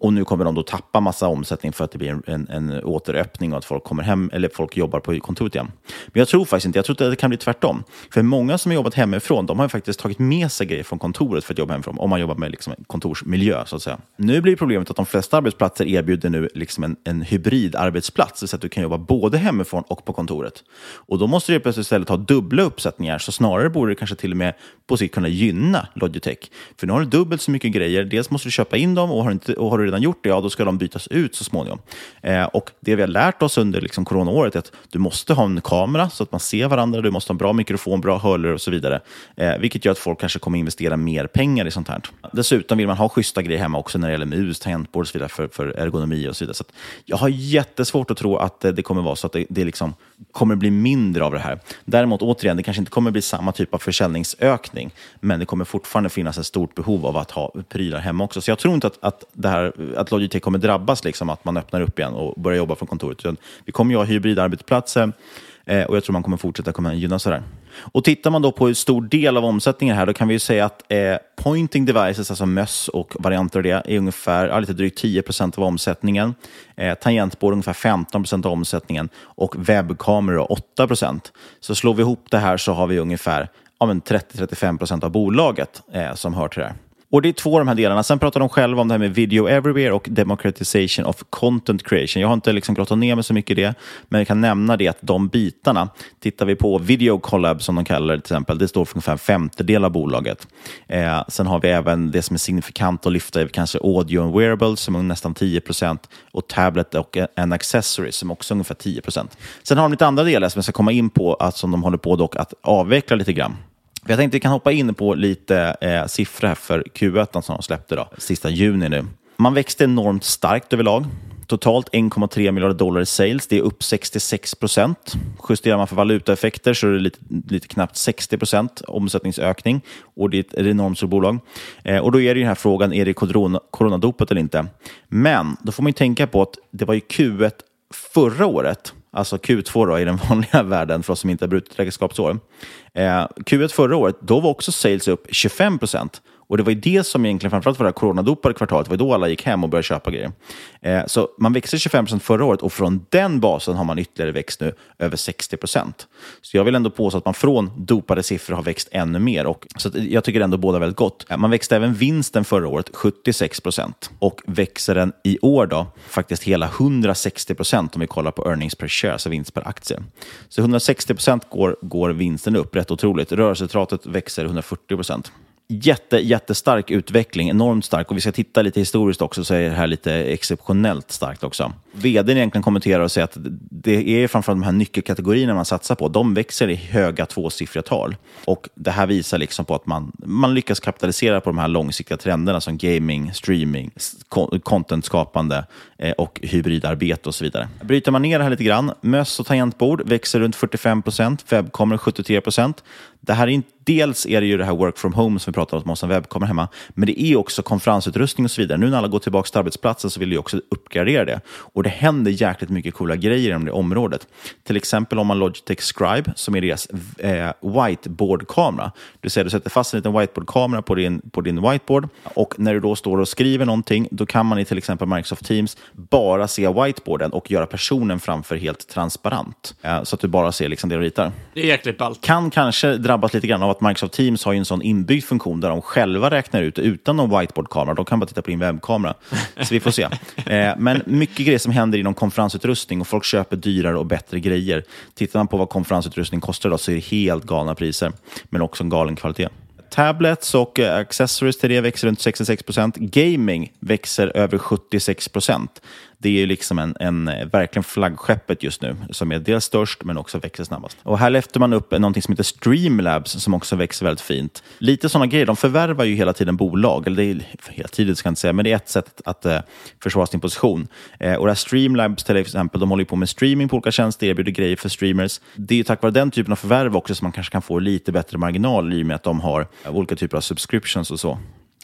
och nu kommer de då tappa massa omsättning för att det blir en, en, en, återöppning och att folk kommer hem eller folk jobbar på kontoret igen. Men jag tror faktiskt inte, jag tror att det kan bli tvärtom. För många som har jobbat hemifrån, de har faktiskt tagit med sig grejer från kontoret för att jobba hemifrån, om man jobbar med liksom kontorsmiljö så att säga. Nu blir problemet att de flesta arbetsplatser erbjuder nu liksom en, en hybridarbetsplats, så att du kan jobba både hemifrån och på kontoret. Och då måste du plötsligt istället ha dubbla uppsättningar, så snarare borde det kanske till och med på sikt kunna gynna Logitech. För nu har du dubbelt så mycket grejer, dels måste du köpa in dem och har inte och har du redan gjort det, ja då ska de bytas ut så småningom. Eh, och det vi har lärt oss under liksom, coronaåret är att du måste ha en kamera så att man ser varandra, du måste ha en bra mikrofon, bra hörlurar och så vidare. Eh, vilket gör att folk kanske kommer investera mer pengar i sånt här. Dessutom vill man ha schyssta grejer hemma också när det gäller mus, tangentbord och så vidare för, för ergonomi och så vidare. Så jag har jättesvårt att tro att eh, det kommer vara så att det, det liksom kommer bli mindre av det här. Däremot, återigen, det kanske inte kommer bli samma typ av försäljningsökning, men det kommer fortfarande finnas ett stort behov av att ha prylar hemma också. Så jag tror inte att, att det här att Logitech kommer drabbas, liksom, att man öppnar upp igen och börjar jobba från kontoret. Vi kommer ju ha hybridarbetsplatser eh, och jag tror man kommer fortsätta komma gynnas av det. Och tittar man då på hur stor del av omsättningen här, då kan vi säga att eh, pointing devices, alltså möss och varianter av det, är ungefär ja, lite drygt 10 procent av omsättningen. Eh, tangentbord ungefär 15 procent av omsättningen och webbkameror 8 procent. Så slår vi ihop det här så har vi ungefär ja, 30-35 procent av bolaget eh, som hör till det här. Och det är två av de här delarna. Sen pratar de själva om det här med video everywhere och democratization of content creation. Jag har inte liksom grottat ner mig så mycket i det, men jag kan nämna det att de bitarna, tittar vi på video collab som de kallar det till exempel, det står för ungefär en femtedel av bolaget. Eh, sen har vi även det som är signifikant att lyfta, är kanske audio and wearables som är nästan 10 procent och tablet och en accessory som också är ungefär 10 procent. Sen har de lite andra delar som jag ska komma in på, att som de håller på dock att avveckla lite grann. Jag tänkte vi kan hoppa in på lite eh, siffror här för Q1 som de släppte då, sista juni nu. Man växte enormt starkt överlag. Totalt 1,3 miljarder dollar i sales. Det är upp 66 procent. Justerar man för valutaeffekter så är det lite, lite knappt 60 procent omsättningsökning. Och det är ett enormt stort bolag. Eh, och då är det den här frågan, är det corona, coronadopet eller inte? Men då får man ju tänka på att det var ju Q1 förra året alltså Q2 då, i den vanliga världen för oss som inte har brutit räkenskapsår. Eh, Q1 förra året, då var också sales upp 25 procent. Och det var ju det som egentligen framförallt var det coronadopade kvartalet, det var då alla gick hem och började köpa grejer. Eh, så man växte 25 procent förra året och från den basen har man ytterligare växt nu över 60 procent. Så jag vill ändå påstå att man från dopade siffror har växt ännu mer. Och, så jag tycker ändå båda väldigt gott. Eh, man växte även vinsten förra året 76 procent och växer den i år då faktiskt hela 160 procent om vi kollar på earnings per share, alltså vinst per aktie. Så 160 procent går, går vinsten upp, rätt otroligt. Rörelseresultatet växer 140 procent jätte, jättestark utveckling, enormt stark. Och vi ska titta lite historiskt också, så är det här lite exceptionellt starkt också. Vdn egentligen kommenterar och säger att det är framförallt de här nyckelkategorierna man satsar på. De växer i höga tvåsiffriga tal. Och det här visar liksom på att man, man lyckas kapitalisera på de här långsiktiga trenderna som gaming, streaming, contentskapande eh, och hybridarbete och så vidare. Bryter man ner det här lite grann, möss och tangentbord växer runt 45 procent, webbkameror 73 procent. Det här är inte, dels är det ju det här work from home som vi pratar om, att man måste ha webbkamera hemma, men det är också konferensutrustning och så vidare. Nu när alla går tillbaka till arbetsplatsen så vill vi också uppgradera det. Och det händer jäkligt mycket coola grejer inom det området. Till exempel om man Logitech Scribe, som är deras eh, whiteboard-kamera. Du säger du sätter fast en liten whiteboard-kamera på din, på din whiteboard och när du då står och skriver någonting, då kan man i till exempel Microsoft Teams bara se whiteboarden och göra personen framför helt transparent. Eh, så att du bara ser liksom det du ritar. Det är jäkligt ballt. Kan kanske drabbas lite grann av att Microsoft Teams har en sån inbyggd funktion där de själva räknar ut utan någon whiteboard-kamera. De kan bara titta på din webbkamera. Så vi får se. Eh, men mycket grejer som händer inom konferensutrustning och folk köper dyrare och bättre grejer. Tittar man på vad konferensutrustning kostar idag så är det helt galna priser, men också en galen kvalitet. Tablets och eh, accessories till det växer runt 66 procent. Gaming växer över 76 procent det är ju liksom en, en, eh, verkligen flaggskeppet just nu, som är dels störst men också växer snabbast. Och här lyfter man upp någonting som heter Streamlabs som också växer väldigt fint. Lite sådana grejer, de förvärvar ju hela tiden bolag, eller det är hela tiden ska jag inte säga, men det är ett sätt att eh, försvara sin position. Eh, och det här Streamlabs till exempel, de håller ju på med streaming på olika tjänster, erbjuder grejer för streamers. Det är ju tack vare den typen av förvärv också som man kanske kan få lite bättre marginal i och med att de har olika typer av subscriptions och så.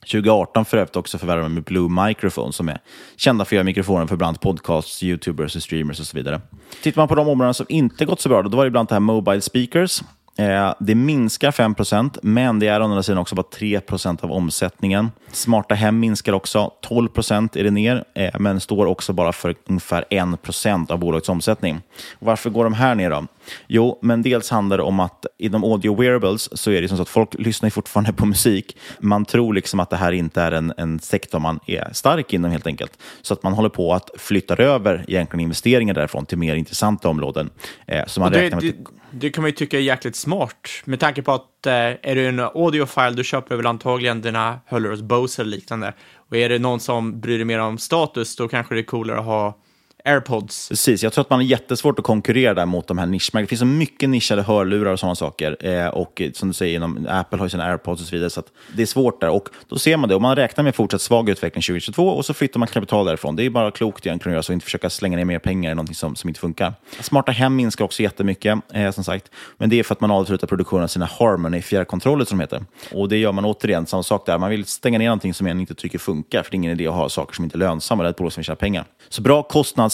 2018 för övrigt också förvärvade med Blue Microphone som är kända för att göra mikrofoner för bland podcasts, youtubers och streamers och så vidare. Tittar man på de områden som inte gått så bra, då var det bland annat det här Mobile Speakers. Eh, det minskar 5% men det är å andra sidan också bara 3% av omsättningen. Smarta hem minskar också. 12% är det ner, eh, men står också bara för ungefär 1% av bolagets omsättning. Och varför går de här ner då? Jo, men dels handlar det om att inom audio wearables så är det som så att folk lyssnar fortfarande på musik. Man tror liksom att det här inte är en, en sektor man är stark inom helt enkelt. Så att man håller på att flytta över egentligen investeringar därifrån till mer intressanta områden. Eh, så man det, räknar med det, det kan man ju tycka är jäkligt smart med tanke på att eh, är du en audiofile, du köper väl antagligen dina hörlurar hos Bose eller liknande. Och är det någon som bryr dig mer om status, då kanske det är coolare att ha airpods. Precis, jag tror att man har jättesvårt att konkurrera där mot de här nischmärkena. Det finns så mycket nischade hörlurar och sådana saker. Eh, och som du säger, inom, Apple har ju sina airpods och så vidare. Så det är svårt där. Och då ser man det. Och man räknar med fortsatt svag utveckling 2022 och så flyttar man kapital därifrån. Det är bara klokt egentligen att göra så och inte försöka slänga ner mer pengar i någonting som, som inte funkar. Smarta hem minskar också jättemycket, eh, som sagt. Men det är för att man avslutar produktionen av sina Harmony fjärrkontroller som de heter. Och det gör man återigen, samma sak där. Man vill stänga ner någonting som man inte tycker funkar. För det är ingen idé att ha saker som inte är lönsamma. Det är ett bolag som vill tjäna pengar. Så bra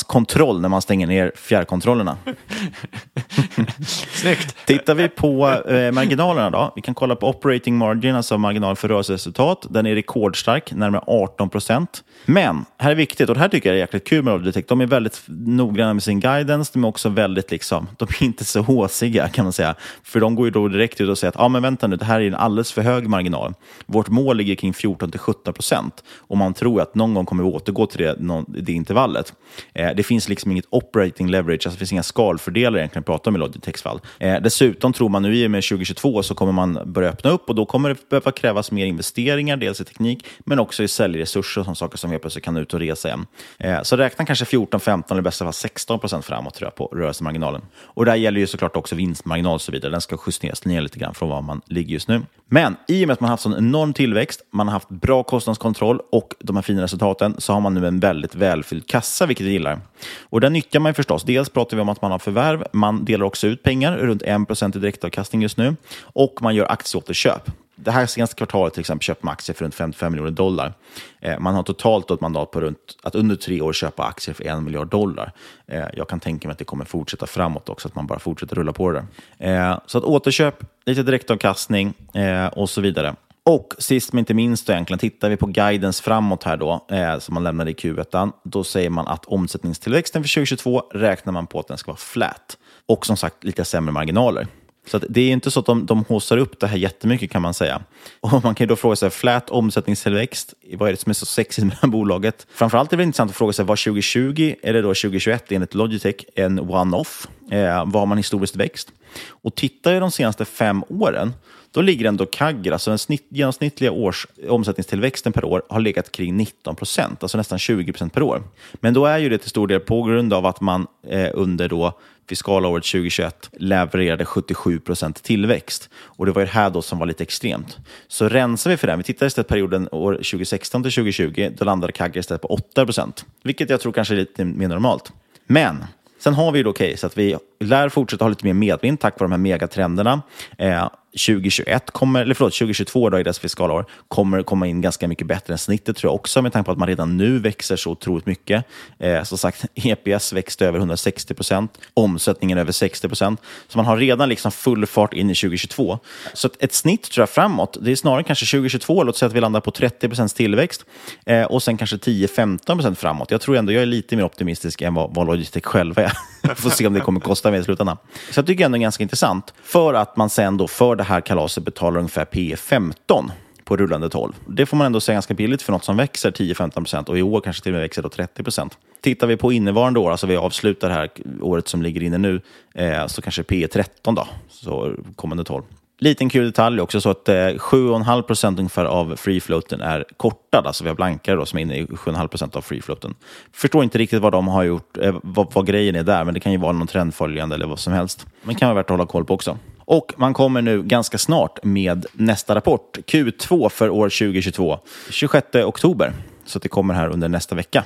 kostnadskontroll när man stänger ner fjärrkontrollerna. Snyggt. Tittar vi på eh, marginalerna då. Vi kan kolla på operating margin, alltså marginal för rörelseresultat. Den är rekordstark, närmare 18 procent. Men, här är viktigt, och det här tycker jag är jäkligt kul med Logitech. De är väldigt noggranna med sin guidance. De är också väldigt, liksom, de är inte så håsiga kan man säga. För de går ju då direkt ut och säger att, ah, men vänta nu, det här är en alldeles för hög marginal. Vårt mål ligger kring 14-17 procent. Och man tror att någon gång kommer vi återgå till det, det intervallet. Eh, Eh, det finns liksom inget operating leverage, alltså det finns inga skalfördelar egentligen att prata om i Logitechs fall. Eh, dessutom tror man nu i och med 2022 så kommer man börja öppna upp och då kommer det behöva krävas mer investeringar, dels i teknik, men också i säljresurser och sådana saker som helt plötsligt kan ut och resa igen. Eh, så räkna kanske 14, 15 eller i bästa fall 16 procent framåt tror jag, på rörelsemarginalen. Och det här gäller ju såklart också vinstmarginal och så vidare. Den ska justeras ner lite grann från var man ligger just nu. Men i och med att man har haft sån enorm tillväxt, man har haft bra kostnadskontroll och de här fina resultaten så har man nu en väldigt välfylld kassa, vilket jag gillar. Och den nyttjar man förstås. Dels pratar vi om att man har förvärv, man delar också ut pengar, runt 1 i direktavkastning just nu, och man gör aktieåterköp. Det här senaste kvartalet till exempel köpte man aktier för runt 55 miljoner dollar. Eh, man har totalt ett mandat på runt att under tre år köpa aktier för 1 miljard dollar. Eh, jag kan tänka mig att det kommer fortsätta framåt också, att man bara fortsätter rulla på det där. Eh, så att återköp, lite direktavkastning eh, och så vidare. Och sist men inte minst, då egentligen, tittar vi på guidance framåt här då, eh, som man lämnade i Q1, då säger man att omsättningstillväxten för 2022 räknar man på att den ska vara flat. Och som sagt lite sämre marginaler. Så det är inte så att de, de håsar upp det här jättemycket kan man säga. Och man kan ju då fråga sig, flat omsättningstillväxt, vad är det som är så sexigt med det här bolaget? Framförallt är det intressant att fråga sig, var 2020 eller då 2021 enligt Logitech en one-off? Eh, var man historiskt växt? Och tittar vi de senaste fem åren, då ligger ändå CAGR, alltså den snitt, genomsnittliga års omsättningstillväxten per år har legat kring 19 procent, alltså nästan 20 procent per år. Men då är ju det till stor del på grund av att man eh, under då fiskalåret 2021 levererade 77 procent tillväxt. Och det var ju det här då som var lite extremt. Så rensar vi för det, vi tittar istället perioden år 2016 till 2020, då landade CAGR istället på 8 procent, vilket jag tror kanske är lite mer normalt. Men sen har vi ju då case att vi lär fortsätta ha lite mer medvind tack vare de här megatrenderna. Eh, 2021 kommer, eller förlåt, 2022 då i dess fiskalår kommer komma in ganska mycket bättre än snittet tror jag också med tanke på att man redan nu växer så otroligt mycket. Eh, som sagt, EPS växte över 160 procent, omsättningen över 60 procent. Så man har redan liksom full fart in i 2022. Så ett, ett snitt tror jag framåt, det är snarare kanske 2022, låt säga att vi landar på 30 procents tillväxt eh, och sen kanske 10-15 procent framåt. Jag tror ändå jag är lite mer optimistisk än vad, vad Logitech själva är. Får se om det kommer kosta med i slutändan. Så jag tycker ändå det är ganska intressant för att man sen då för det här kalaset betalar ungefär P 15 på rullande 12. Det får man ändå säga ganska billigt för något som växer 10-15% och i år kanske till och med växer då 30%. Tittar vi på innevarande år, alltså vi avslutar det här året som ligger inne nu, eh, så kanske P 13 då, så kommande 12. Liten kul detalj också, så att eh, 7,5 procent ungefär av free floaten är kortad. Alltså vi har blankare då, som är inne i 7,5 procent av free floaten. Förstår inte riktigt vad de har gjort, eh, vad, vad grejen är där, men det kan ju vara någon trendföljande eller vad som helst. Men kan vara värt att hålla koll på också. Och man kommer nu ganska snart med nästa rapport, Q2 för år 2022, 26 oktober. Så det kommer här under nästa vecka.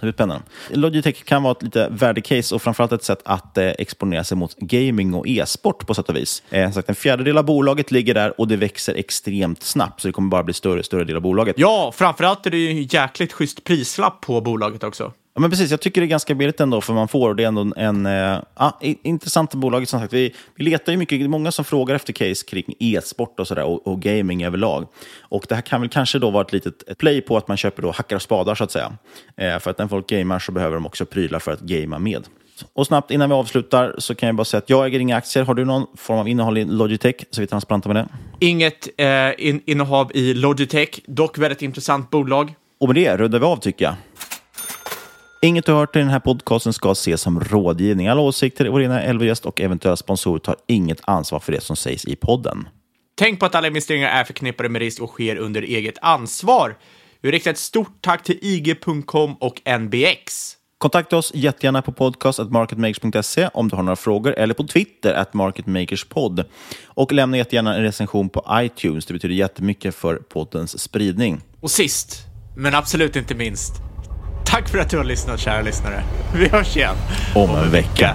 Det spännande. Logitech kan vara ett lite värdig case och framförallt ett sätt att eh, exponera sig mot gaming och e-sport på sätt och vis. Eh, sagt, en fjärdedel av bolaget ligger där och det växer extremt snabbt, så det kommer bara bli större och större del av bolaget. Ja, framförallt är det ju en jäkligt schysst prislapp på bolaget också. Ja, men precis. Jag tycker det är ganska billigt ändå, för man får, det är ändå en, en ja, intressant bolag. Som sagt, vi, vi letar ju mycket, det är många som frågar efter case kring e-sport och, sådär, och, och gaming överlag. Och det här kan väl kanske då vara ett litet ett play på att man köper då hackar och spadar, så att säga. Eh, för att när folk gamar så behöver de också prylar för att gamea med. Och snabbt innan vi avslutar så kan jag bara säga att jag äger inga aktier. Har du någon form av innehåll i Logitech så vi transparenta med det? Inget eh, in innehav i Logitech, dock väldigt intressant bolag. Och med det rundar vi av tycker jag. Inget du har hört i den här podcasten ska ses som rådgivning. Alla åsikter, vår ena Elvegäst och eventuella sponsorer tar inget ansvar för det som sägs i podden. Tänk på att alla investeringar är förknippade med risk och sker under eget ansvar. Vi riktar ett stort tack till IG.com och NBX. Kontakta oss jättegärna på podcast.marketmakers.se om du har några frågor eller på Twitter at marketmakerspod. Och lämna jättegärna en recension på iTunes. Det betyder jättemycket för poddens spridning. Och sist, men absolut inte minst, Tack för att du har lyssnat, kära lyssnare. Vi hörs igen om en vecka.